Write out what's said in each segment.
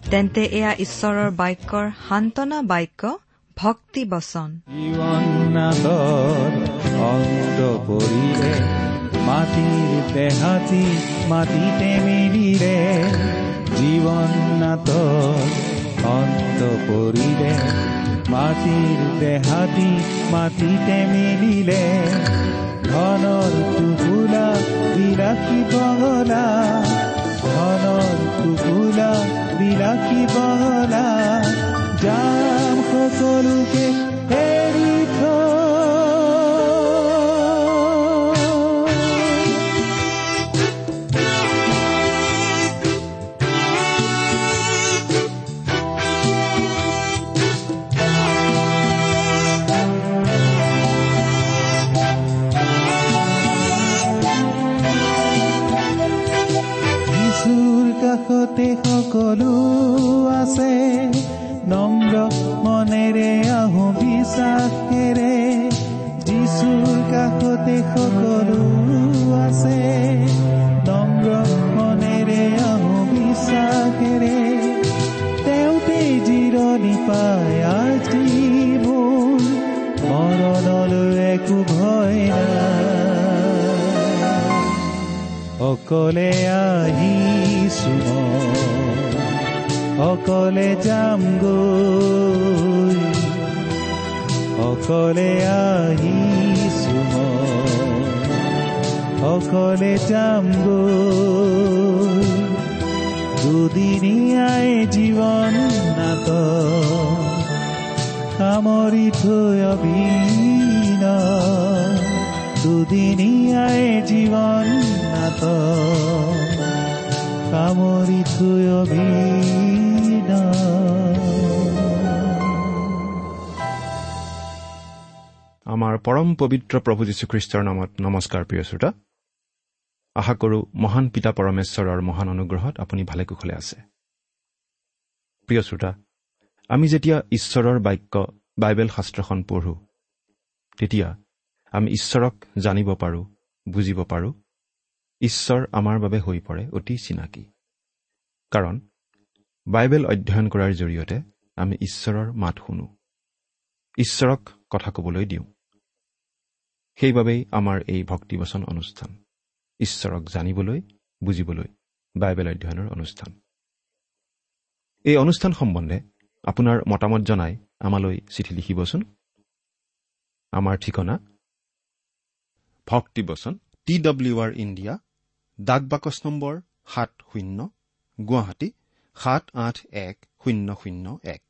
তেন্তে এয়া ঈশ্বৰৰ বাক্যৰ সান্তনা বাক্য ভক্তি বচন। মাটিৰ দেহাতি মাটিতে মিলিলে জীৱনাথৰ অন্ত পৰিলে মাটিৰ দেহাতি মাটিতে মিলিলে ধনৰ টুকুলা বিলাসী বহলা ধনৰ টুকুলা বহলা যাম সকলোকে সকলো আছে নম্ৰ মনেৰে আহো বিশ্বাসেৰে। যিচুৰ কাষতে সকলো আছে নম্ৰ মনেৰে আহো বিশ্বাসেৰে। তেওঁতে জিৰণি পায় আজি মোৰ মৰণলৈ একো ভয় অকলে আহিছো অকলে যাম গৈ। অকলে মই, অকলে যাম গৈ। দুদিনীয়াই জীৱন নাট সামৰি থৈ অভিন। দুদিনীয়াই জীৱন নাট সামৰি থৈ অভিন। আমাৰ পৰম পবিত্ৰ প্ৰভু যীশুখ্ৰীষ্টৰ নামত নমস্কাৰ প্ৰিয় শ্ৰোতা। আশা কৰোঁ মহান পিতা পৰমেশ্বৰৰ মহান অনুগ্ৰহত আপুনি ভালে কুশলে আছে। প্ৰিয় শ্ৰোতা আমি যেতিয়া ঈশ্বৰৰ বাক্য বাইবেল শাস্ত্ৰখন পঢ়োঁ তেতিয়া আমি ঈশ্বৰক জানিব পাৰোঁ বুজিব পাৰোঁ। ঈশ্বৰ আমাৰ বাবে হৈ পৰে অতি চিনাকি। কাৰণ বাইবেল অধ্যয়ন কৰাৰ জৰিয়তে আমি ঈশ্বৰৰ মাত শুনো। ঈশ্বৰক কথা ক'বলৈ দিওঁ। সেইবাবেই আমাৰ এই ভক্তিবচন অনুষ্ঠান। ঈশ্বৰক জানিবলৈ বুজিবলৈ বাইবেল অধ্যয়নৰ অনুষ্ঠান। এই অনুষ্ঠান সম্বন্ধে আপোনাৰ মতামত জনাই আমালৈ চিঠি লিখিবচোন। আমাৰ ঠিকনা ভক্তিবচন টি ডব্লিউ আৰ ইণ্ডিয়া ডাক বাকচ নম্বৰ সাত শূন্য গুৱাহাটী সাত আঠ এক শূন্য শূন্য এক।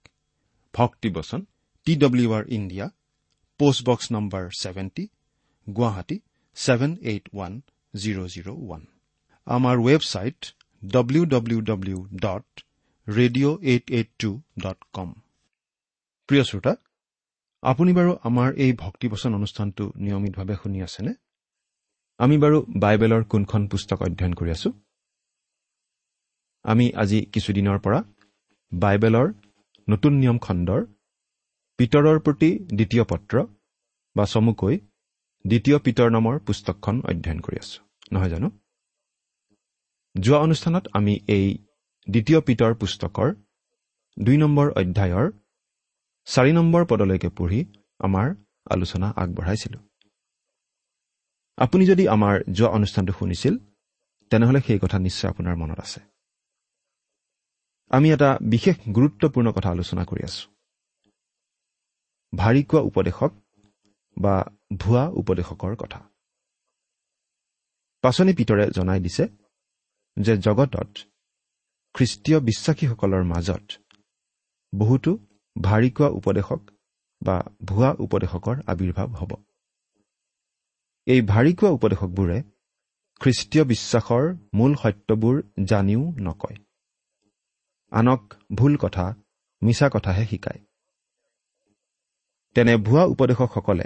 ভক্তিবচন T W R India postbox number seventy Guwahati seven eight one zero' zero' one আমাৰ website W W W dot radio' eight eight two dot com প্ৰিয় শ্ৰোতা আপুনি বাৰু আমাৰ এই ভক্তিবচন অনুষ্ঠানটো নিয়মিতভাৱে শুনি আছেনে? আমি বাৰু বাইবেলৰ কোনখন পুস্তক অধ্যয়ন কৰি আছো? আমি আজি কিছুদিনৰ পৰা বাইবেলৰ নতুন নিয়ম খণ্ডৰ পিতৰৰ প্ৰতি দ্বিতীয় পত্ৰ বা চমুকৈ দ্বিতীয় পিতৰ নামৰ পুস্তকখন অধ্যয়ন কৰি আছো। নহয় জানো? যোৱা অনুষ্ঠানত আমি এই দ্বিতীয় পিতৰ পুস্তকৰ দুই নম্বৰ অধ্যায়ৰ চাৰি নম্বৰ পদলৈকে পঢ়ি আমাৰ আলোচনা আগবঢ়াইছিলোঁ। আপুনি যদি আমাৰ যোৱা অনুষ্ঠানটো শুনিছিল তেনেহ'লে সেই কথা নিশ্চয় আপোনাৰ মনত আছে। আমি এটা বিশেষ গুৰুত্বপূৰ্ণ কথা আলোচনা কৰি আছো। ভাৰী কোৱা উপদেশক বা ভুৱা উপদেশকৰ কথা। পাচনি পিতৰে জনাই দিছে যে জগতত খ্ৰীষ্টীয় বিশ্বাসীসকলৰ মাজত বহুতো ভাৰী কোৱা উপদেশক বা ভুৱা উপদেশকৰ আৱিৰ্ভাৱ হ'ব। এই ভাৰী কোৱা উপদেশকবোৰে খ্ৰীষ্টীয় বিশ্বাসৰ মূল সত্যবোৰ জানিও নকয়। আনক ভুল কথা মিছা কথাহে শিকায়। তেনে ভুৱা উপদেশকসকলে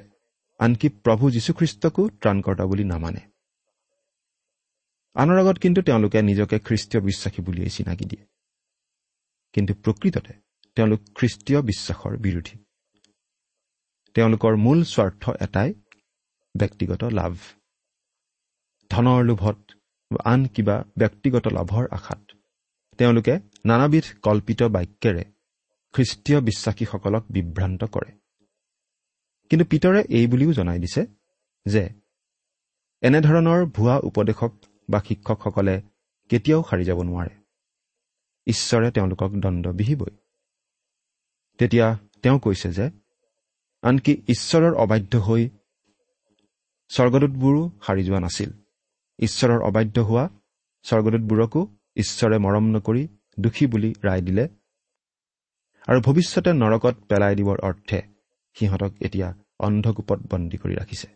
আনকি প্ৰভু যীশুখ্ৰীষ্টকো ত্ৰাণকৰ্তা বুলি নামানে। আনৰ আগত কিন্তু তেওঁলোকে নিজকে খ্ৰীষ্টীয় বিশ্বাসী বুলিয়েই চিনাকি দিয়ে। কিন্তু প্ৰকৃততে তেওঁলোক খ্ৰীষ্টীয় বিশ্বাসৰ বিৰোধী। তেওঁলোকৰ মূল স্বাৰ্থ এটাই ব্যক্তিগত লাভ। ধনৰ লোভত আন কিবা ব্যক্তিগত লাভৰ আশাত তেওঁলোকে নানাবিধ কল্পিত বাক্যেৰে খ্ৰীষ্টীয় বিশ্বাসীসকলক বিভ্ৰান্ত কৰে। কিন্তু পিতৰে এই বুলিও জনাই দিছে যে এনেধৰণৰ ভুৱা উপদেশক বা শিক্ষকসকলে কেতিয়াও সাৰি যাব নোৱাৰে। ঈশ্বৰে তেওঁলোকক দণ্ড বিহিবই। তেতিয়া তেওঁ কৈছে যে আনকি ঈশ্বৰৰ অবাধ্য হৈ স্বৰ্গদূতবোৰো সাৰি যোৱা নাছিল। ঈশ্বৰৰ অবাধ্য হোৱা স্বৰ্গদূতবোৰকো ঈশ্বৰে মৰম নকৰি দোষী বুলি ৰায় দিলে আৰু ভৱিষ্যতে নৰকত পেলাই দিবৰ অৰ্থে সিহঁতক এতিয়া অন্ধকূপত বন্দী কৰি ৰাখিছে।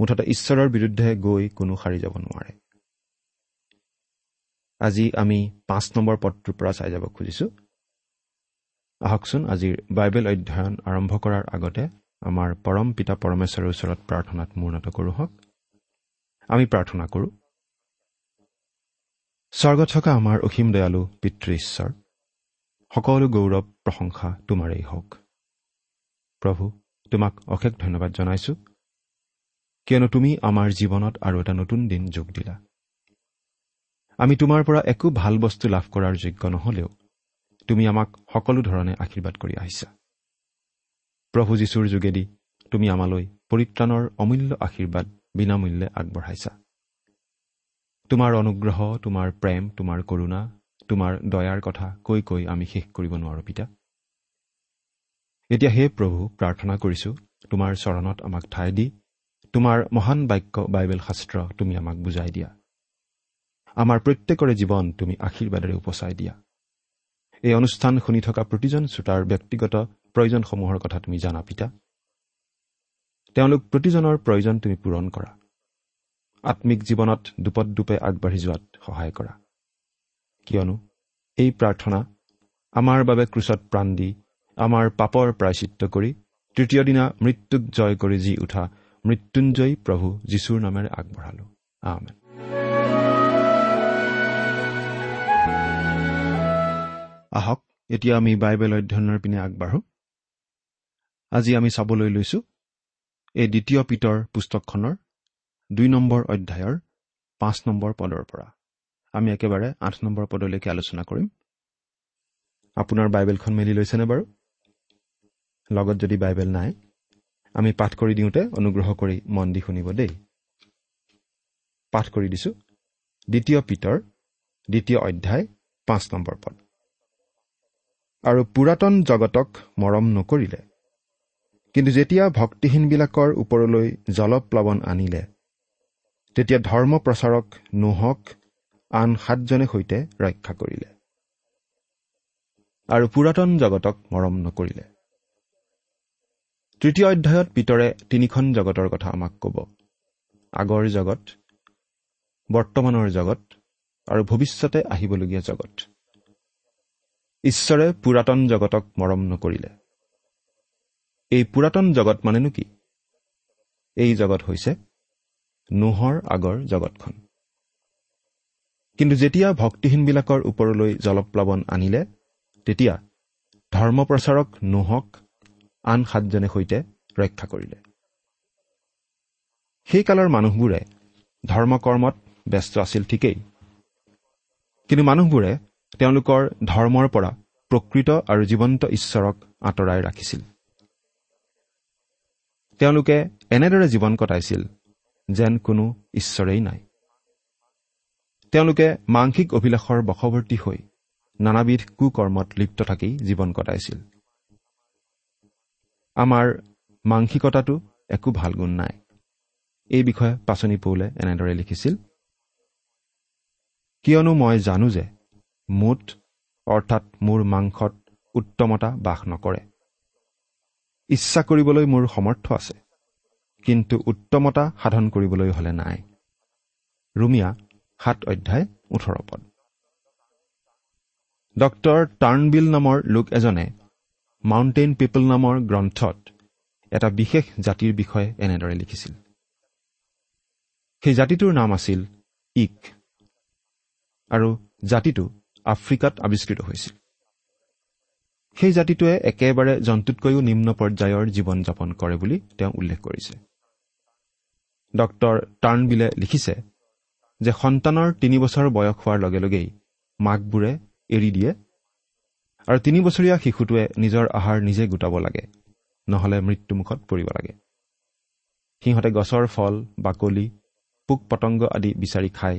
মুঠতে ঈশ্বৰৰ বিৰুদ্ধে গৈ কোনো সাৰি যাব নোৱাৰে। আজি আমি পাঁচ নম্বৰ পদটোৰ পৰা চাই যাব খুজিছো। আহকচোন আজিৰ বাইবেল অধ্যয়ন আৰম্ভ কৰাৰ আগতে আমাৰ পৰম পিতা পৰমেশ্বৰৰ ওচৰত প্ৰাৰ্থনাত মূৰ্ণত কৰোঁ হওক। আমি প্ৰাৰ্থনা কৰোঁ। স্বৰ্গত থকা আমাৰ অসীম দয়ালু পিতৃ ঈশ্বৰ সকলো গৌৰৱ প্ৰশংসা তোমাৰেই হওক। প্ৰভু তোমাক অশেষ ধন্যবাদ জনাইছো। কিয়নো তুমি আমাৰ জীৱনত আৰু এটা নতুন দিন যোগ দিলা। আমি তোমাৰ পৰা একো ভাল বস্তু লাভ কৰাৰ যোগ্য নহলেও তুমি আমাক সকলো ধৰণে আশীৰ্বাদ কৰি আহিছা। প্ৰভু যীশুৰ যোগেদি তুমি আমালৈ পৰিত্ৰাণৰ অমূল্য আশীৰ্বাদ বিনামূল্যে আগবঢ়াইছা। তোমাৰ অনুগ্ৰহ তোমাৰ প্ৰেম তোমাৰ কৰুণা তোমাৰ দয়াৰ কথা কৈ কৈ আমি শেষ কৰিব নোৱাৰো পিতা। এতিয়া হে প্ৰভু প্ৰাৰ্থনা কৰিছো তোমাৰ চৰণত আমাক ঠাই দি তোমাৰ মহান বাক্য বাইবেল শাস্ত্ৰ তুমি আমাক বুজাই দিয়া। আমাৰ প্ৰত্যেকৰে জীৱন তুমি আশীৰ্বাদেৰে উপচাই দিয়া। এই অনুষ্ঠান শুনি থকা প্ৰতিজন শ্ৰোতাৰ ব্যক্তিগত প্ৰয়োজনসমূহৰ কথা তুমি জানা পিতা। তেওঁলোক প্ৰতিজনৰ প্ৰয়োজন তুমি পূৰণ কৰা। আত্মিক জীৱনত দুপদ দুপে আগবাঢ়ি যোৱাত সহায় কৰা। কিয়নো এই প্ৰাৰ্থনা আমাৰ বাবে ক্ৰুচত প্ৰাণ দি আমাৰ পাপৰ প্ৰায়চিত্ৰ কৰি তৃতীয় দিনা মৃত্যুক জয় কৰি যি উঠা মৃত্যুঞ্জয়ী প্ৰভু যীশুৰ নামেৰে আগবঢ়ালো। আমেন। আহক এতিয়া আমি বাইবেল অধ্যয়নৰ পিনে আগবাঢ়ো। আজি আমি চাবলৈ লৈছো এই দ্বিতীয় পিতৰ পুস্তকখনৰ দুই নম্বৰ অধ্যায়ৰ পাঁচ নম্বৰ পদৰ পৰা। আমি একেবাৰে আঠ নম্বৰ পদলৈকে আলোচনা কৰিম। আপোনাৰ বাইবেলখন মেলি লৈছেনে বাৰু? লগত যদি বাইবেল নাই আমি পাঠ কৰি দিওঁতে অনুগ্ৰহ কৰি মন দি শুনিব দেই। পাঠ কৰি দিছো। দ্বিতীয় পিতৰ দ্বিতীয় অধ্যায় পাঁচ নম্বৰ পদ। আৰু পুৰাতন জগতক মৰম নকৰিলে কিন্তু যেতিয়া ভক্তিহীনবিলাকৰ ওপৰলৈ জলপ্লৱন আনিলে তেতিয়া ধৰ্ম প্ৰচাৰক নোহক আন সাতজনে সৈতে ৰক্ষা কৰিলে। আৰু পুৰাতন জগতক মৰম নকৰিলে। তৃতীয় অধ্যায়ত পিতৰে তিনিখন জগতৰ কথা আমাক ক'ব। আগৰ জগত বৰ্তমানৰ জগত আৰু ভৱিষ্যতে আহিবলগীয়া জগত। ঈশ্বৰে পুৰাতন জগতক মৰম নকৰিলে। এই পুৰাতন জগত মানেনো কি? এই জগত হৈছে নোহৰ আগৰ জগতখন। কিন্তু যেতিয়া ভক্তিহীনবিলাকৰ ওপৰলৈ জলপ্লাৱন আনিলে তেতিয়া ধৰ্মপ্ৰচাৰক নোহক আন সাতজনে সৈতে ৰক্ষা কৰিলে। সেই কালৰ মানুহবোৰে ধৰ্মকৰ্মত ব্যস্ত আছিল ঠিকেই। কিন্তু মানুহবোৰে তেওঁলোকৰ ধৰ্মৰ পৰা প্ৰকৃত আৰু জীৱন্ত ঈশ্বৰক আঁতৰাই ৰাখিছিল। তেওঁলোকে এনেদৰে জীৱন কটাইছিল যেন কোনো ঈশ্বৰেই নাই। তেওঁলোকে মাংসিক অভিলাষৰ বশৱৰ্তী হৈ নানাবিধ কুকৰ্মত লিপ্ত থাকি জীৱন কটাইছিল। আমাৰ মাংসিকতাটো একো ভাল গুণ নাই। এই বিষয়ে পাচনি পৌলে এনেদৰে লিখিছিল কিয়নো মই জানো যে মুঠ অৰ্থাৎ মোৰ মাংসত উত্তমতা বাস নকৰে। ইচ্ছা কৰিবলৈ মোৰ সমৰ্থ আছে কিন্তু উত্তমতা সাধন কৰিবলৈ হলে নাই। ৰুমিয়া সাত অধ্যায় ওঠৰ পদ। ডক্তৰ টাৰ্ণবিল নামৰ লোক এজনে মাউণ্টেইন পিপল নামৰ গ্ৰন্থত এটা বিশেষ জাতিৰ বিষয়ে এনেদৰে লিখিছিল। সেই জাতিটোৰ নাম আছিল ইক আৰু জাতিটো আফ্ৰিকাত আৱিষ্কৃত হৈছিল। সেই জাতিটোৱে একেবাৰে জন্তুতকৈও নিম্ন পৰ্যায়ৰ জীৱন যাপন কৰে বুলি তেওঁ উল্লেখ কৰিছে। ডক্তৰ টাৰ্ণবিলে লিখিছে যে সন্তানৰ তিনি বছৰ বয়স হোৱাৰ লগে লগেই মাকবোৰে এৰি দিয়ে আৰু তিনি বছৰীয়া শিশুটোৱে নিজৰ আহাৰ নিজে গোটাব লাগে। নহলে মৃত্যুমুখত পৰিব লাগে। সিহঁতে গছৰ ফল বাকলি পোক পতংগ আদি বিচাৰি খায়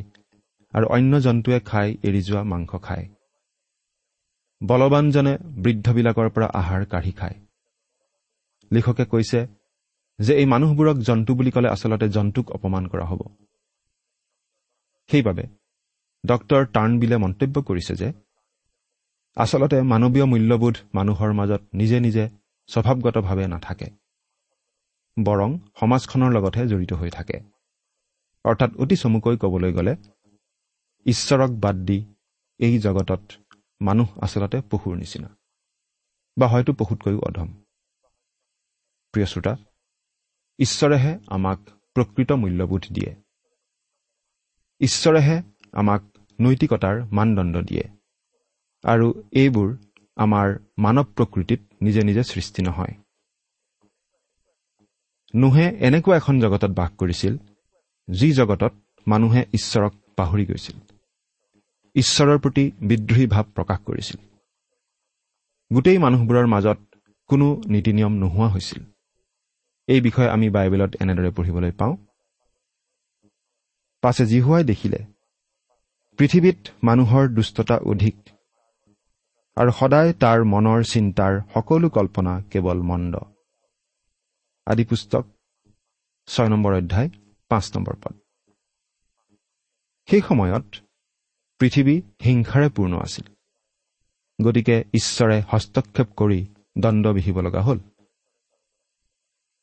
আৰু অন্য জন্তুৱে খাই এৰি যোৱা মাংস খায়। বলৱানজনে বৃদ্ধবিলাকৰ পৰা আহাৰ কাঢ়ি খায়। লিখকে কৈছে যে এই মানুহবোৰক জন্তু বুলি ক'লে আচলতে জন্তুক অপমান কৰা হ'ব। সেইবাবে ডক্তৰ টাৰ্ণবিলে মন্তব্য কৰিছে যে আচলতে মানৱীয় মূল্যবোধ মানুহৰ মাজত নিজে নিজে স্বভাৱগতভাৱে নাথাকে বৰং সমাজখনৰ লগতহে জড়িত হৈ থাকে। অৰ্থাৎ অতি চমুকৈ ক'বলৈ গ'লে ঈশ্বৰক বাদ দি এই জগতত মানুহ আচলতে পশুৰ নিচিনা বা হয়তো পশুতকৈও অধম। প্ৰিয় শ্ৰোতা ঈশ্বৰেহে আমাক প্ৰকৃত মূল্যবোধ দিয়ে। ঈশ্বৰেহে আমাক নৈতিকতাৰ মানদণ্ড দিয়ে। আৰু এইবোৰ আমাৰ মানৱ প্ৰকৃতিত নিজে নিজে সৃষ্টি নহয়। নোহে এনেকুৱা এখন জগতত বাস কৰিছিল যি জগতত মানুহে ঈশ্বৰক পাহৰি গৈছিল। ঈশ্বৰৰ প্ৰতি বিদ্ৰোহী ভাৱ প্ৰকাশ কৰিছিল। গোটেই মানুহবোৰৰ মাজত কোনো নীতি নিয়ম নোহোৱা হৈছিল। এই বিষয়ে আমি বাইবেলত এনেদৰে পঢ়িবলৈ পাওঁ। পাছে জিহুৱাই দেখিলে পৃথিৱীত মানুহৰ দুষ্টতা অধিক আৰু সদায় তাৰ মনৰ চিন্তাৰ সকলো কল্পনা কেৱল মন্দ। আদি পুস্তক ছয় নম্বৰ অধ্যায় পাঁচ নম্বৰ পদ। সেই সময়ত পৃথিৱী হিংসাৰে পূৰ্ণ আছিল। গতিকে ঈশ্বৰে হস্তক্ষেপ কৰি দণ্ড বিহিব লগা হ'ল।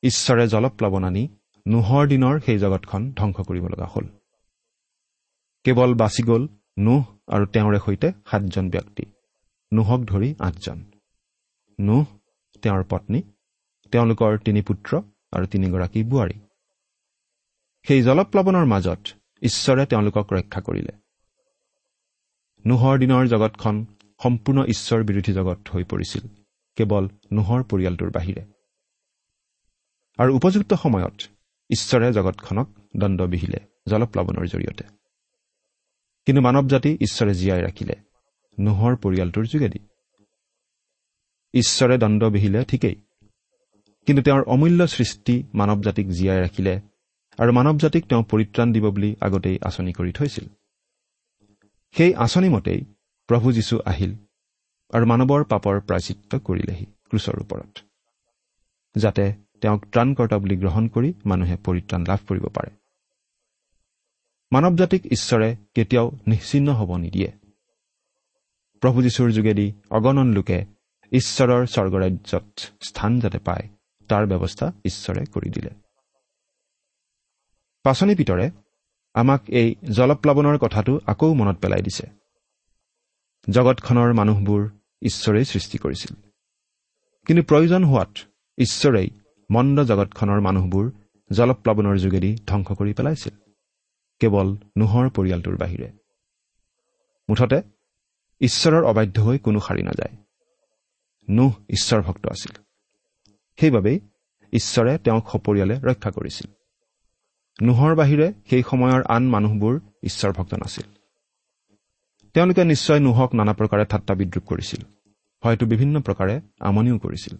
ঈশ্বৰে জলপ্লাৱন আনি নোহৰ দিনৰ সেই জগতখন ধ্বংস কৰিব লগা হ'ল। কেৱল বাচি গ'ল নোহ আৰু তেওঁৰে সৈতে সাতজন ব্যক্তি। নোহক ধৰি আঠজন। নোহ তেওঁৰ পত্নী তেওঁলোকৰ তিনি পুত্ৰ আৰু তিনিগৰাকী বোৱাৰী। সেই জলপ্লাৱনৰ মাজত ঈশ্বৰে তেওঁলোকক ৰক্ষা কৰিলে। নোহৰ দিনৰ জগতখন সম্পূৰ্ণ ঈশ্বৰ বিৰোধী জগত হৈ পৰিছিল কেৱল নোহৰ পৰিয়ালটোৰ বাহিৰে। আৰু উপযুক্ত সময়ত ঈশ্বৰে জগতখনক দণ্ড বিহিলে জলপ্লাৱনৰ জৰিয়তে। কিন্তু মানৱ জাতি ঈশ্বৰে জীয়াই ৰাখিলে। নোহৰ পৰিয়ালটোৰ যোগেদি। ঈশ্বৰে দণ্ড বিহিলে ঠিকেই। কিন্তু তেওঁৰ অমূল্য সৃষ্টি মানৱ জাতিক জীয়াই ৰাখিলে আৰু মানৱ জাতিক তেওঁ পৰিত্ৰাণ দিব বুলি আগতেই আঁচনি কৰি থৈছিল। সেই আঁচনি মতেই প্ৰভু যীশু আহিল আৰু মানৱৰ পাপৰ প্ৰাচিত্য কৰিলেহি ক্ৰুচৰ ওপৰত যাতে তেওঁক ত্ৰাণকৰ্তা বুলি গ্ৰহণ কৰি মানুহে পৰিত্ৰাণ লাভ কৰিব পাৰে। মানৱ জাতিক ঈশ্বৰে কেতিয়াও নিশ্চিন্ন হ'ব নিদিয়ে। প্ৰভু যীশুৰ যোগেদি অগণন লোকে ঈশ্বৰৰ স্বৰ্গৰাজ্যত স্থান যাতে পায় তাৰ ব্যৱস্থা ঈশ্বৰে কৰি দিলে। পাচনি পিতৰে আমাক এই জলপ্লাৱনৰ কথাটো আকৌ মনত পেলাই দিছে। জগতখনৰ মানুহবোৰ ঈশ্বৰেই সৃষ্টি কৰিছিল। কিন্তু প্ৰয়োজন হোৱাত ঈশ্বৰেই মন্দ জগতখনৰ মানুহবোৰ জলপ্লাৱনৰ যোগেদি ধ্বংস কৰি পেলাইছিল। কেৱল নোহৰ পৰিয়ালটোৰ বাহিৰে। মুঠতে ঈশ্বৰৰ অবাধ্য হৈ কোনো সাৰি নাযায়। নোহ ঈশ্বৰ ভক্ত আছিল। সেইবাবেই ঈশ্বৰে তেওঁক সপৰিয়ালে ৰক্ষা কৰিছিল। নোহৰ বাহিৰে সেই সময়ৰ আন মানুহবোৰ ঈশ্বৰ ভক্ত নাছিল। তেওঁলোকে নিশ্চয় নোহক নানা প্ৰকাৰে ঠাট্টা বিদ্ৰোপ কৰিছিল। হয়তো বিভিন্ন প্ৰকাৰে আমনিও কৰিছিল।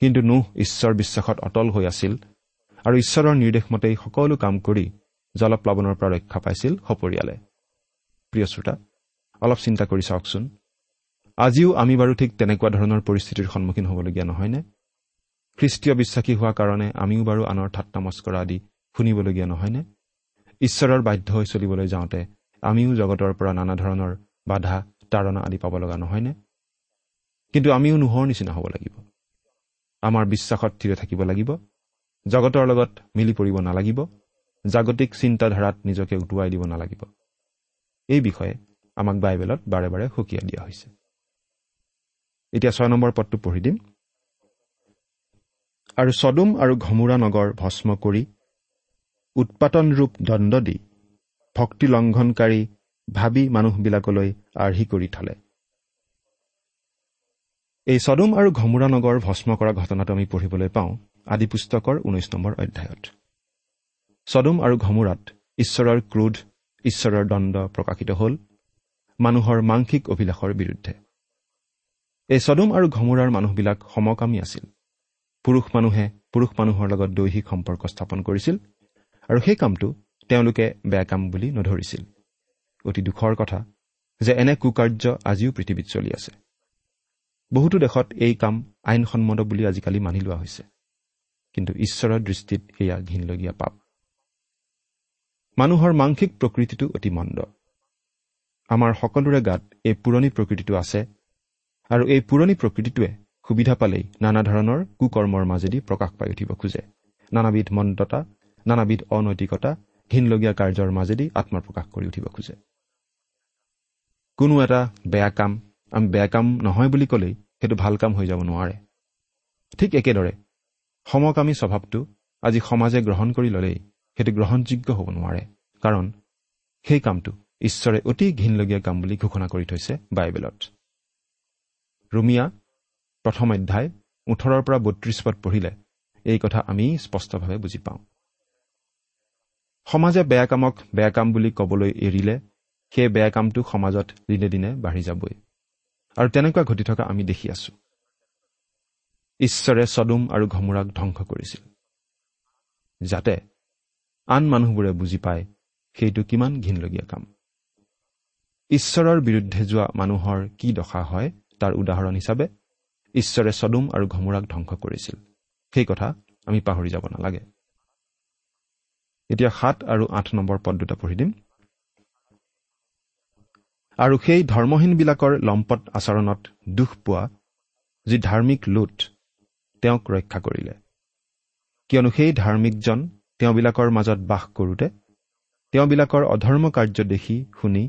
কিন্তু নোহ ঈশ্বৰ বিশ্বাসত অটল হৈ আছিল আৰু ঈশ্বৰৰ নিৰ্দেশমতেই সকলো কাম কৰি জলপ্লাৱনৰ পৰা ৰক্ষা পাইছিল সপৰিয়ালে। প্ৰিয় শ্ৰোতা অলপ চিন্তা কৰি চাওকচোন। আজিও আমি বাৰু ঠিক তেনেকুৱা ধৰণৰ পৰিস্থিতিৰ সন্মুখীন হ'বলগীয়া নহয়নে? খ্ৰীষ্টীয় বিশ্বাসী হোৱাৰ কাৰণে আমিও বাৰু আনৰ ঠাট্টা মস্কৰা আদি শুনিবলগীয়া নহয়নে? ঈশ্বৰৰ বাধ্য হৈ চলিবলৈ যাওঁতে আমিও জগতৰ পৰা নানা ধৰণৰ বাধা তাৰণা আদি পাব লগা নহয়নে? কিন্তু আমিও নোহোৱাৰ নিচিনা হ'ব লাগিব। আমাৰ বিশ্বাসত থিৰে থাকিব লাগিব। জগতৰ লগত মিলি পৰিব নালাগিব। জাগতিক চিন্তাধাৰাত নিজকে উটুৱাই দিব নালাগিব। এই বিষয়ে আমাক বাইবেলত বাৰে বাৰে সকীয়াই দিয়া হৈছে। এতিয়া ছয় নম্বৰ পদটো পঢ়ি দিম। আৰু চদুম আৰু ঘমুৰা নগৰ ভস্ম কৰি উৎপাটন ৰূপ দণ্ড দি ভক্তি লংঘনকাৰী ভাবি মানুহবিলাকলৈ আৰ্হি কৰি থলে। এই চদুম আৰু ঘমুৰা নগৰ ভস্ম কৰা ঘটনাটো আমি পঢ়িবলৈ পাওঁ আদি পুস্তকৰ ঊনৈশ নম্বৰ অধ্যায়ত। চদুম আৰু ঘমুৰাত ঈশ্বৰৰ ক্ৰোধ ঈশ্বৰৰ দণ্ড প্ৰকাশিত হ'ল। মানুহৰ মাংসিক অভিলাষৰ বিৰুদ্ধে। এই চদুম আৰু ঘমুৰাৰ মানুহবিলাক সমকামী আছিল। পুৰুষ মানুহে পুৰুষ মানুহৰ লগত দৈহিক সম্পৰ্ক স্থাপন কৰিছিল আৰু সেই কামটো তেওঁলোকে বেয়া কাম বুলি নধৰিছিল। অতি দুখৰ কথা যে এনে কুকাৰ্য আজিও পৃথিৱীত চলি আছে। বহুতো দেশত এই কাম আইনসন্মত বুলি আজিকালি মানি লোৱা হৈছে। কিন্তু ঈশ্বৰৰ দৃষ্টিত সেয়া ঘীনলগীয়া পাপ। মানুহৰ মাংসিক প্ৰকৃতিটো অতি মন্দ। আমাৰ সকলোৰে গাত এই পুৰণি প্ৰকৃতিটো আছে আৰু এই পুৰণি প্ৰকৃতিটোৱে সুবিধা পালেই নানা ধৰণৰ কুকৰ্মৰ মাজেদি প্ৰকাশ পাই উঠিব খোজে। নানাবিধ মন্দতা নানাবিধ অনৈতিকতা ঘীনলগীয়া কাৰ্যৰ মাজেদি আত্মপ্ৰকাশ কৰি উঠিব খোজে। কোনো এটা বেয়া কাম আমি বেয়া কাম নহয় বুলি ক'লেই সেইটো ভাল কাম হৈ যাব নোৱাৰে। ঠিক একেদৰে সমকামী স্বভাৱটো আজি সমাজে গ্ৰহণ কৰি ল'লেই সেইটো গ্ৰহণযোগ্য হ'ব নোৱাৰে। কাৰণ সেই কামটো ঈশ্বৰে অতি ঘীনলগীয়া কাম বুলি ঘোষণা কৰি থৈছে বাইবেলত। ৰুমিয়া প্ৰথম অধ্যায় ওঠৰৰ পৰা বত্ৰিশ পদ পঢ়িলে এই কথা আমি স্পষ্টভাৱে বুজি পাওঁ। সমাজে বেয়া কামক বেয়া কাম বুলি ক'বলৈ এৰিলে সেই বেয়া কামটো সমাজত দিনে দিনে বাঢ়ি যাবই। আৰু তেনেকুৱা ঘটি থকা আমি দেখি আছো। ঈশ্বৰে চদুম আৰু ঘমোৰাক ধ্বংস কৰিছিল যাতে আন মানুহবোৰে বুজি পায় সেইটো কিমান ঘীনলগীয়া কাম। ঈশ্বৰৰ বিৰুদ্ধে যোৱা মানুহৰ কি দশা হয় তাৰ উদাহৰণ হিচাপে ঈশ্বৰে চদুম আৰু ঘমোৰাক ধ্বংস কৰিছিল। সেই কথা আমি পাহৰি যাব নালাগে। এতিয়া সাত আৰু আঠ নম্বৰ পদ দুটা পঢ়ি দিম। আৰু সেই ধৰ্মহীনবিলাকৰ লম্পট আচৰণত দুখ পোৱা যি ধাৰ্মিক লোট তেওঁক ৰক্ষা কৰিলে। কিয়নো সেই ধাৰ্মিকজন তেওঁবিলাকৰ মাজত বাস কৰোঁতে তেওঁবিলাকৰ অধৰ্ম কাৰ্য দেখি শুনি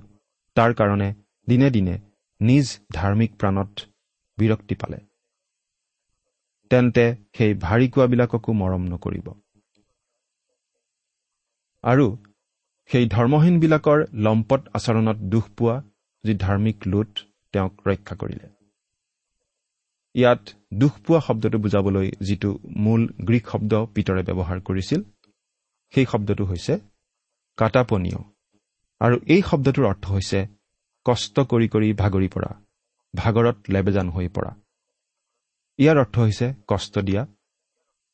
তাৰ কাৰণে দিনে দিনে নিজ ধাৰ্মিক প্ৰাণত বিৰক্তি পালে। তেন্তে সেই ভাৰিকুৱাবিলাককো মৰম নকৰিব। আৰু সেই ধৰ্মহীনবিলাকৰ লম্পট আচৰণত দুখ পোৱা যি ধাৰ্মিক লোট তেওঁক ৰক্ষা কৰিলে। ইয়াত দুখ পোৱা শব্দটো বুজাবলৈ যিটো মূল গ্ৰীক শব্দ পিতৰে ব্যৱহাৰ কৰিছিল সেই শব্দটো হৈছে কাটাপনীয়। আৰু এই শব্দটোৰ অৰ্থ হৈছে কষ্ট কৰি কৰি ভাগৰি পৰা ভাগৰত লেবেজান হৈ পৰা। ইয়াৰ অৰ্থ হৈছে কষ্ট দিয়া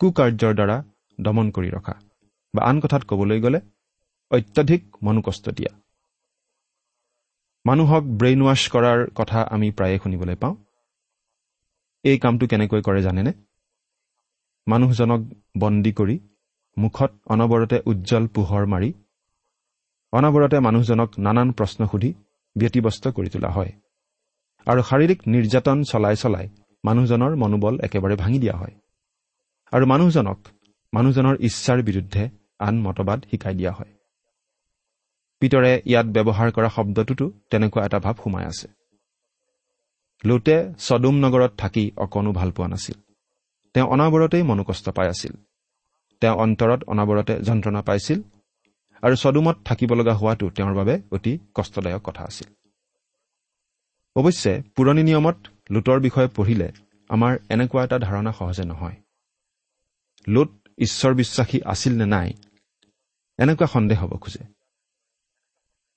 কুকাৰ্যৰ দ্বাৰা দমন কৰি ৰখা বা আন কথাত ক'বলৈ গ'লে অত্যাধিক মনোকষ্ট দিয়া। মানুহক ব্ৰেইন ৱাছ কৰাৰ কথা আমি প্ৰায়ে শুনিবলৈ পাওঁ। এই কামটো কেনেকৈ কৰে জানেনে? মানুহজনক বন্দী কৰি মুখত অনবৰতে উজ্জ্বল পোহৰ মাৰি অনবৰতে মানুহজনক নানান প্ৰশ্ন সুধি ব্যতিব্যস্ত কৰি তোলা হয়। আৰু শাৰীৰিক নিৰ্যাতন চলাই চলাই মানুহজনৰ মনোবল একেবাৰে ভাঙি দিয়া হয়। আৰু মানুহজনক মানুহজনৰ ইচ্ছাৰ বিৰুদ্ধে আন মতবাদ শিকাই দিয়া হয়। পিতৰে ইয়াত ব্যৱহাৰ কৰা শব্দটোতো তেনেকুৱা এটা ভাৱ সোমাই আছে। লোটে চদুম নগৰত থাকি অকণো ভাল পোৱা নাছিল। তেওঁ অনাবৰতেই মনোকষ্ট পাই আছিল। তেওঁ অন্তৰত অনাবৰতে যন্ত্ৰণা পাইছিল। আৰু চদুমত থাকিব লগা হোৱাটো তেওঁৰ বাবে অতি কষ্টদায়ক কথা আছিল। অৱশ্যে পুৰণি নিয়মত লোটৰ বিষয়ে পঢ়িলে আমাৰ এনেকুৱা এটা ধাৰণা সহজে নহয়। লোট ঈশ্বৰ বিশ্বাসী আছিল নে নাই এনেকুৱা সন্দেহ হ'ব খোজে।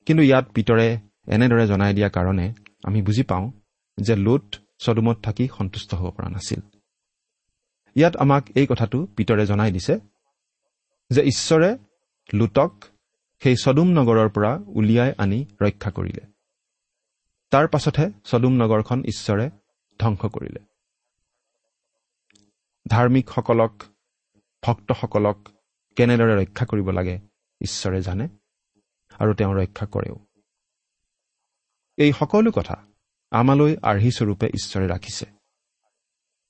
কিন্তু ইয়াত পিতৰে এনেদৰে জনাই দিয়া কাৰণে আমি বুজি পাওঁ যে লোট চদুমত থাকি সন্তুষ্ট হ'ব পৰা নাছিল। ইয়াত আমাক এই কথাটো পিতৰে জনাই দিছে যে ঈশ্বৰে লোটক সেই চদুম নগৰৰ পৰা উলিয়াই আনি ৰক্ষা কৰিলে। তাৰ পাছতহে চদুম নগৰখন ঈশ্বৰে ধ্বংস কৰিলে। ধাৰ্মিকসকলক ভক্তসকলক কেনেদৰে ৰক্ষা কৰিব লাগে ঈশ্বৰে জানে আৰু তেওঁ ৰক্ষা কৰেও। এই সকলো কথা আমালৈ আৰ্হি স্বৰূপে ঈশ্বৰে ৰাখিছে।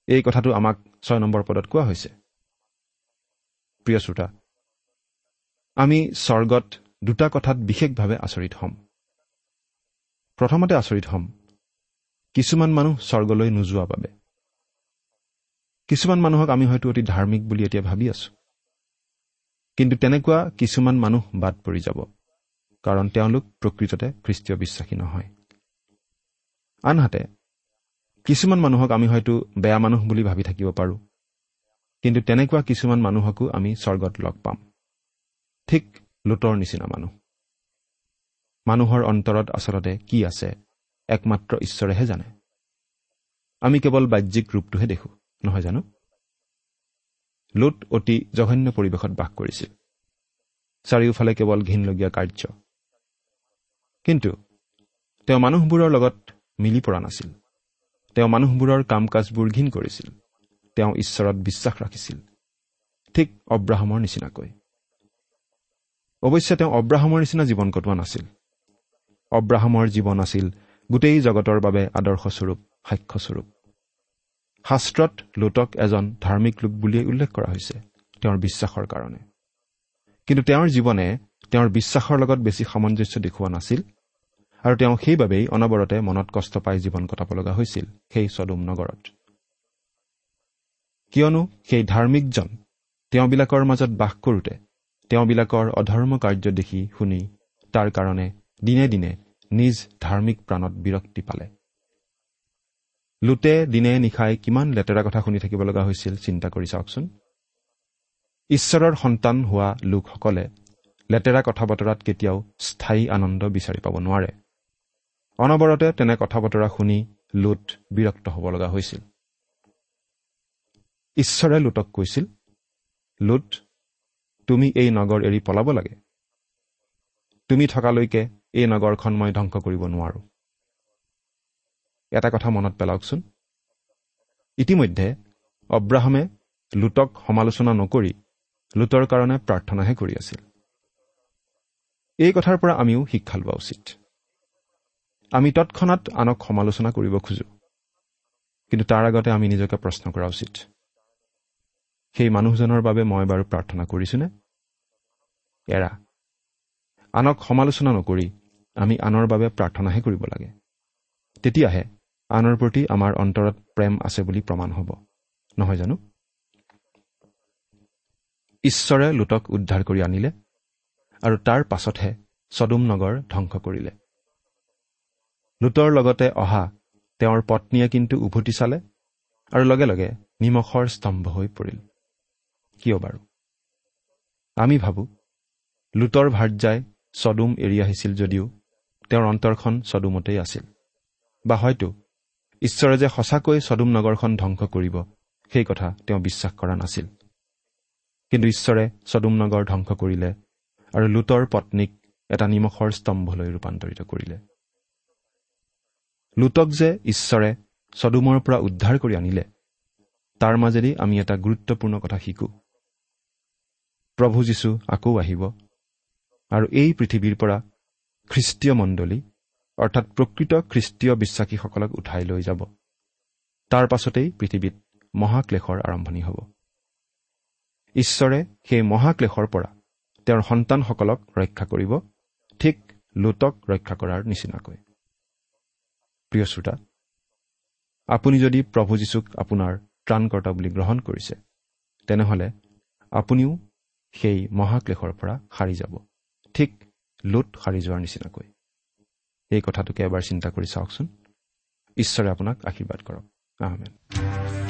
এই কথাটো আমাক ছয় নম্বৰ পদত কোৱা হৈছে। প্ৰিয় শ্ৰোতা আমি স্বৰ্গত দুটা কথাত বিশেষভাৱে আচৰিত হ'ম। প্ৰথমতে আচৰিত হ'ম কিছুমান মানুহ স্বৰ্গলৈ নোযোৱা বাবে। কিছুমান মানুহক আমি হয়তো অতি ধাৰ্মিক বুলি এতিয়া ভাবি আছো। কিন্তু তেনেকুৱা কিছুমান মানুহ বাদ পৰি যাব কাৰণ তেওঁলোক প্ৰকৃততে খ্ৰীষ্টীয় বিশ্বাসী নহয়। আনহাতে কিছুমান মানুহক আমি হয়তো বেয়া মানুহ বুলি ভাবি থাকিব পাৰোঁ কিন্তু তেনেকুৱা কিছুমান মানুহকো আমি স্বৰ্গত লগ পাম। ঠিক লোটৰ নিচিনা মানুহ। মানুহৰ অন্তৰত আচলতে কি আছে একমাত্ৰ ঈশ্বৰেহে জানে। আমি কেৱল বাহ্যিক ৰূপটোহে দেখোঁ নহয় জানো? লোট অতি জঘন্য পৰিৱেশত বাস কৰিছিল। চাৰিওফালে কেৱল ঘীনলগীয়া কাৰ্য। কিন্তু তেওঁ মানুহবোৰৰ লগত মিলি পৰা নাছিল। তেওঁ মানুহবোৰৰ কাম কাজবোৰ ঘীন কৰিছিল। তেওঁ ঈশ্বৰত বিশ্বাস ৰাখিছিল। ঠিক অব্ৰাহমৰ নিচিনাকৈ। অৱশ্যে তেওঁ অব্ৰাহমৰ নিচিনা জীৱন কটোৱা নাছিল। অব্ৰাহমৰ জীৱন আছিল গোটেই জগতৰ বাবে আদৰ্শস্বৰূপ সাক্ষ্যস্বৰূপ। শাস্ত্ৰত লোটক এজন ধাৰ্মিক লোক বুলিয়েই উল্লেখ কৰা হৈছে তেওঁৰ বিশ্বাসৰ কাৰণে। কিন্তু তেওঁৰ জীৱনে তেওঁৰ বিশ্বাসৰ লগত বেছি সামঞ্জস্য দেখুওৱা নাছিল আৰু তেওঁ সেইবাবেই অনবৰতে মনত কষ্ট পাই জীৱন কটাব লগা হৈছিল সেই চদুম নগৰত। কিয়নো সেই ধাৰ্মিকজন তেওঁবিলাকৰ মাজত বাস কৰোঁতে তেওঁবিলাকৰ অধৰ্ম কাৰ্য দেখি শুনি তাৰ কাৰণে দিনে দিনে নিজ ধাৰ্মিক প্ৰাণত বিৰক্তি পালে। লোতে দিনে নিশাই কিমান লেতেৰা কথা শুনি থাকিব লগা হৈছিল চিন্তা কৰি চাওকচোন। ঈশ্বৰৰ সন্তান হোৱা লোকসকলে লেতেৰা কথা বতৰাত কেতিয়াও স্থায়ী আনন্দ বিচাৰি পাব নোৱাৰে। অনবৰতে তেনে কথা বতৰা শুনি লোট বিৰক্ত হ'ব লগা হৈছিল। ঈশ্বৰে লোটক কৈছিল লোট তুমি এই নগৰ এৰি পলাব লাগে। তুমি থকালৈকে এই নগৰখন মই ধ্বংস কৰিব নোৱাৰো। এটা কথা মনত পেলাওকচোন। ইতিমধ্যে অব্ৰাহামে লোটক সমালোচনা নকৰি লোটৰ কাৰণে প্ৰাৰ্থনাহে কৰি আছিল। এই কথাৰ পৰা আমিও শিক্ষা লোৱা উচিত। আমি তৎক্ষণাত আনক সমালোচনা কৰিব খোজো। কিন্তু তাৰ আগতে আমি নিজকে প্ৰশ্ন কৰা উচিত। সেই মানুহজনৰ বাবে মই বাৰু প্ৰাৰ্থনা কৰিছোনে? এৰা। আনক সমালোচনা নকৰি আমি আনৰ বাবে প্ৰাৰ্থনাহে কৰিব লাগে। তেতিয়াহে আনৰ প্ৰতি আমাৰ অন্তৰত প্ৰেম আছে বুলি প্ৰমাণ হ'ব। নহয় জানো? ঈশ্বৰে লোটক উদ্ধাৰ কৰি আনিলে আৰু তাৰ পাছতহে চদুম নগৰ ধ্বংস কৰিলে। লোটৰ লগতে অহা তেওঁৰ পত্নীয়ে কিন্তু উভতি চালে আৰু লগে লগে নিমখৰ স্তম্ভ হৈ পৰিল। কিয় বাৰু? আমি ভাবোঁ লোটৰ ভাৰ্যাই চদুম এৰি আহিছিল যদিও তেওঁৰ অন্তৰখন চদুমতেই আছিল। বা হয়তো ঈশ্বৰে যে সঁচাকৈ চদুম নগৰখন ধ্বংস কৰিব সেই কথা তেওঁ বিশ্বাস কৰা নাছিল। কিন্তু ঈশ্বৰে চদুম নগৰ ধ্বংস কৰিলে আৰু লোটৰ পত্নীক এটা নিমখৰ স্তম্ভলৈ ৰূপান্তৰিত কৰিলে। লোটক যে ঈশ্বৰে চদুমৰ পৰা উদ্ধাৰ কৰি আনিলে তাৰ মাজেদি আমি এটা গুৰুত্বপূৰ্ণ কথা শিকো। প্ৰভু যীশু আকৌ আহিব। আৰু এই পৃথিৱীৰ পৰা খ্ৰীষ্টীয় মণ্ডলী অৰ্থাৎ প্ৰকৃত খ্ৰীষ্টীয় বিশ্বাসীসকলক উঠাই লৈ যাব। তাৰ পাছতেই পৃথিৱীত মহাক্লেশৰ আৰম্ভণি হ'ব। ঈশ্বৰে সেই মহাক্লেশৰ পৰা তেওঁৰ সন্তানসকলক ৰক্ষা কৰিব ঠিক লোটক ৰক্ষা কৰাৰ নিচিনাকৈ। প্ৰিয় শ্ৰোতা আপুনি যদি প্ৰভু যীশুক আপোনাৰ ত্ৰাণকৰ্তা বুলি গ্ৰহণ কৰিছে তেনেহ'লে আপুনিও সেই মহাক্লেশৰ পৰা সাৰি যাব। ঠিক লোট সাৰি যোৱাৰ নিচিনাকৈ। এই কথাটোকে এবাৰ চিন্তা কৰি চাওকচোন। ঈশ্বৰে আপোনাক আশীৰ্বাদ কৰক। আহমেদ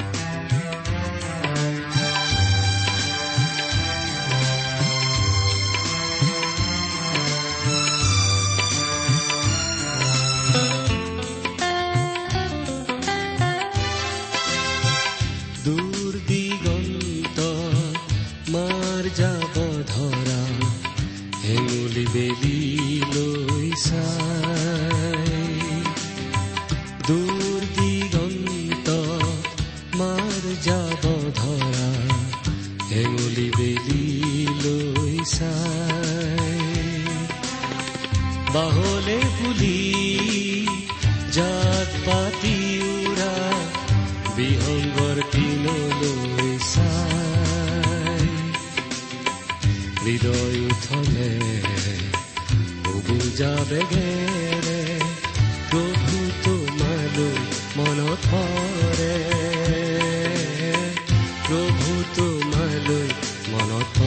প্ৰভু তোমালৈ মনত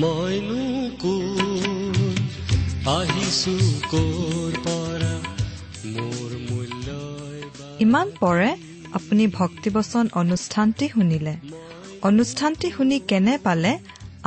মইনো কোন আহিছো কৰ পৰা মোৰ মূল্যই বা ইমান পৰে আপুনি ভক্তিবচন অনুষ্ঠানটি শুনিলে। অনুষ্ঠানটি শুনি কেনে পালে?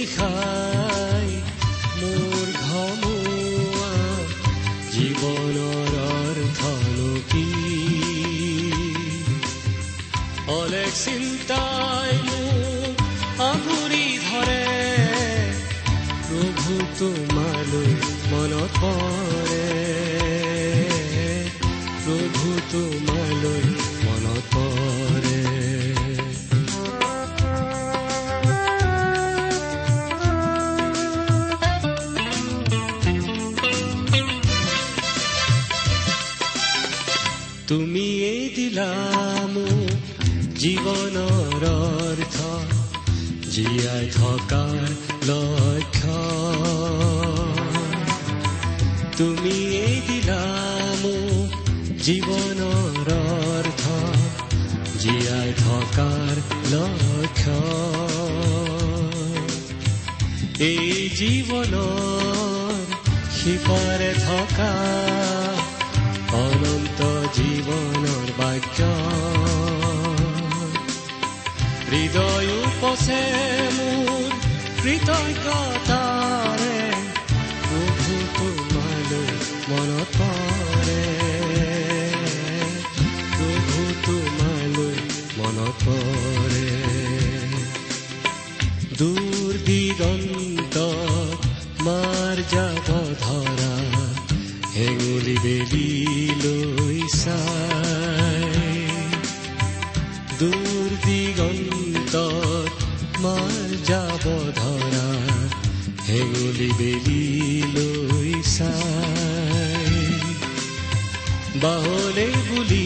নিশাই মোৰ ঘমুৱা জীৱনৰ অৰ্থনো কি অলেখ চিন্তাই মোক আগুৰি ধৰে প্ৰভু তোমালৈ মনত তুমিয়েই দিলা মোক জীৱনৰ অৰ্থ জীয়াই থকাৰ লক্ষ্য। তুমিয়েই দিলা মোক জীৱনৰ অৰ্থ জীয়াই থকাৰ লক্ষ্য। এই জীৱনৰ সিপাৰে থকা অনন্ত জীৱনৰ বাক্য। হৃদয় উপচে মোৰ কৃতজ্ঞতাৰে প্ৰভু তোমালৈ মনত পৰে। প্ৰভু তোমালৈ মনত পৰে। দূৰ দিগন্ত মাৰ যাব ধৰা হেঙুলি বেলি হেঙুলি বেলি লৈ চাই বাহলে বুলি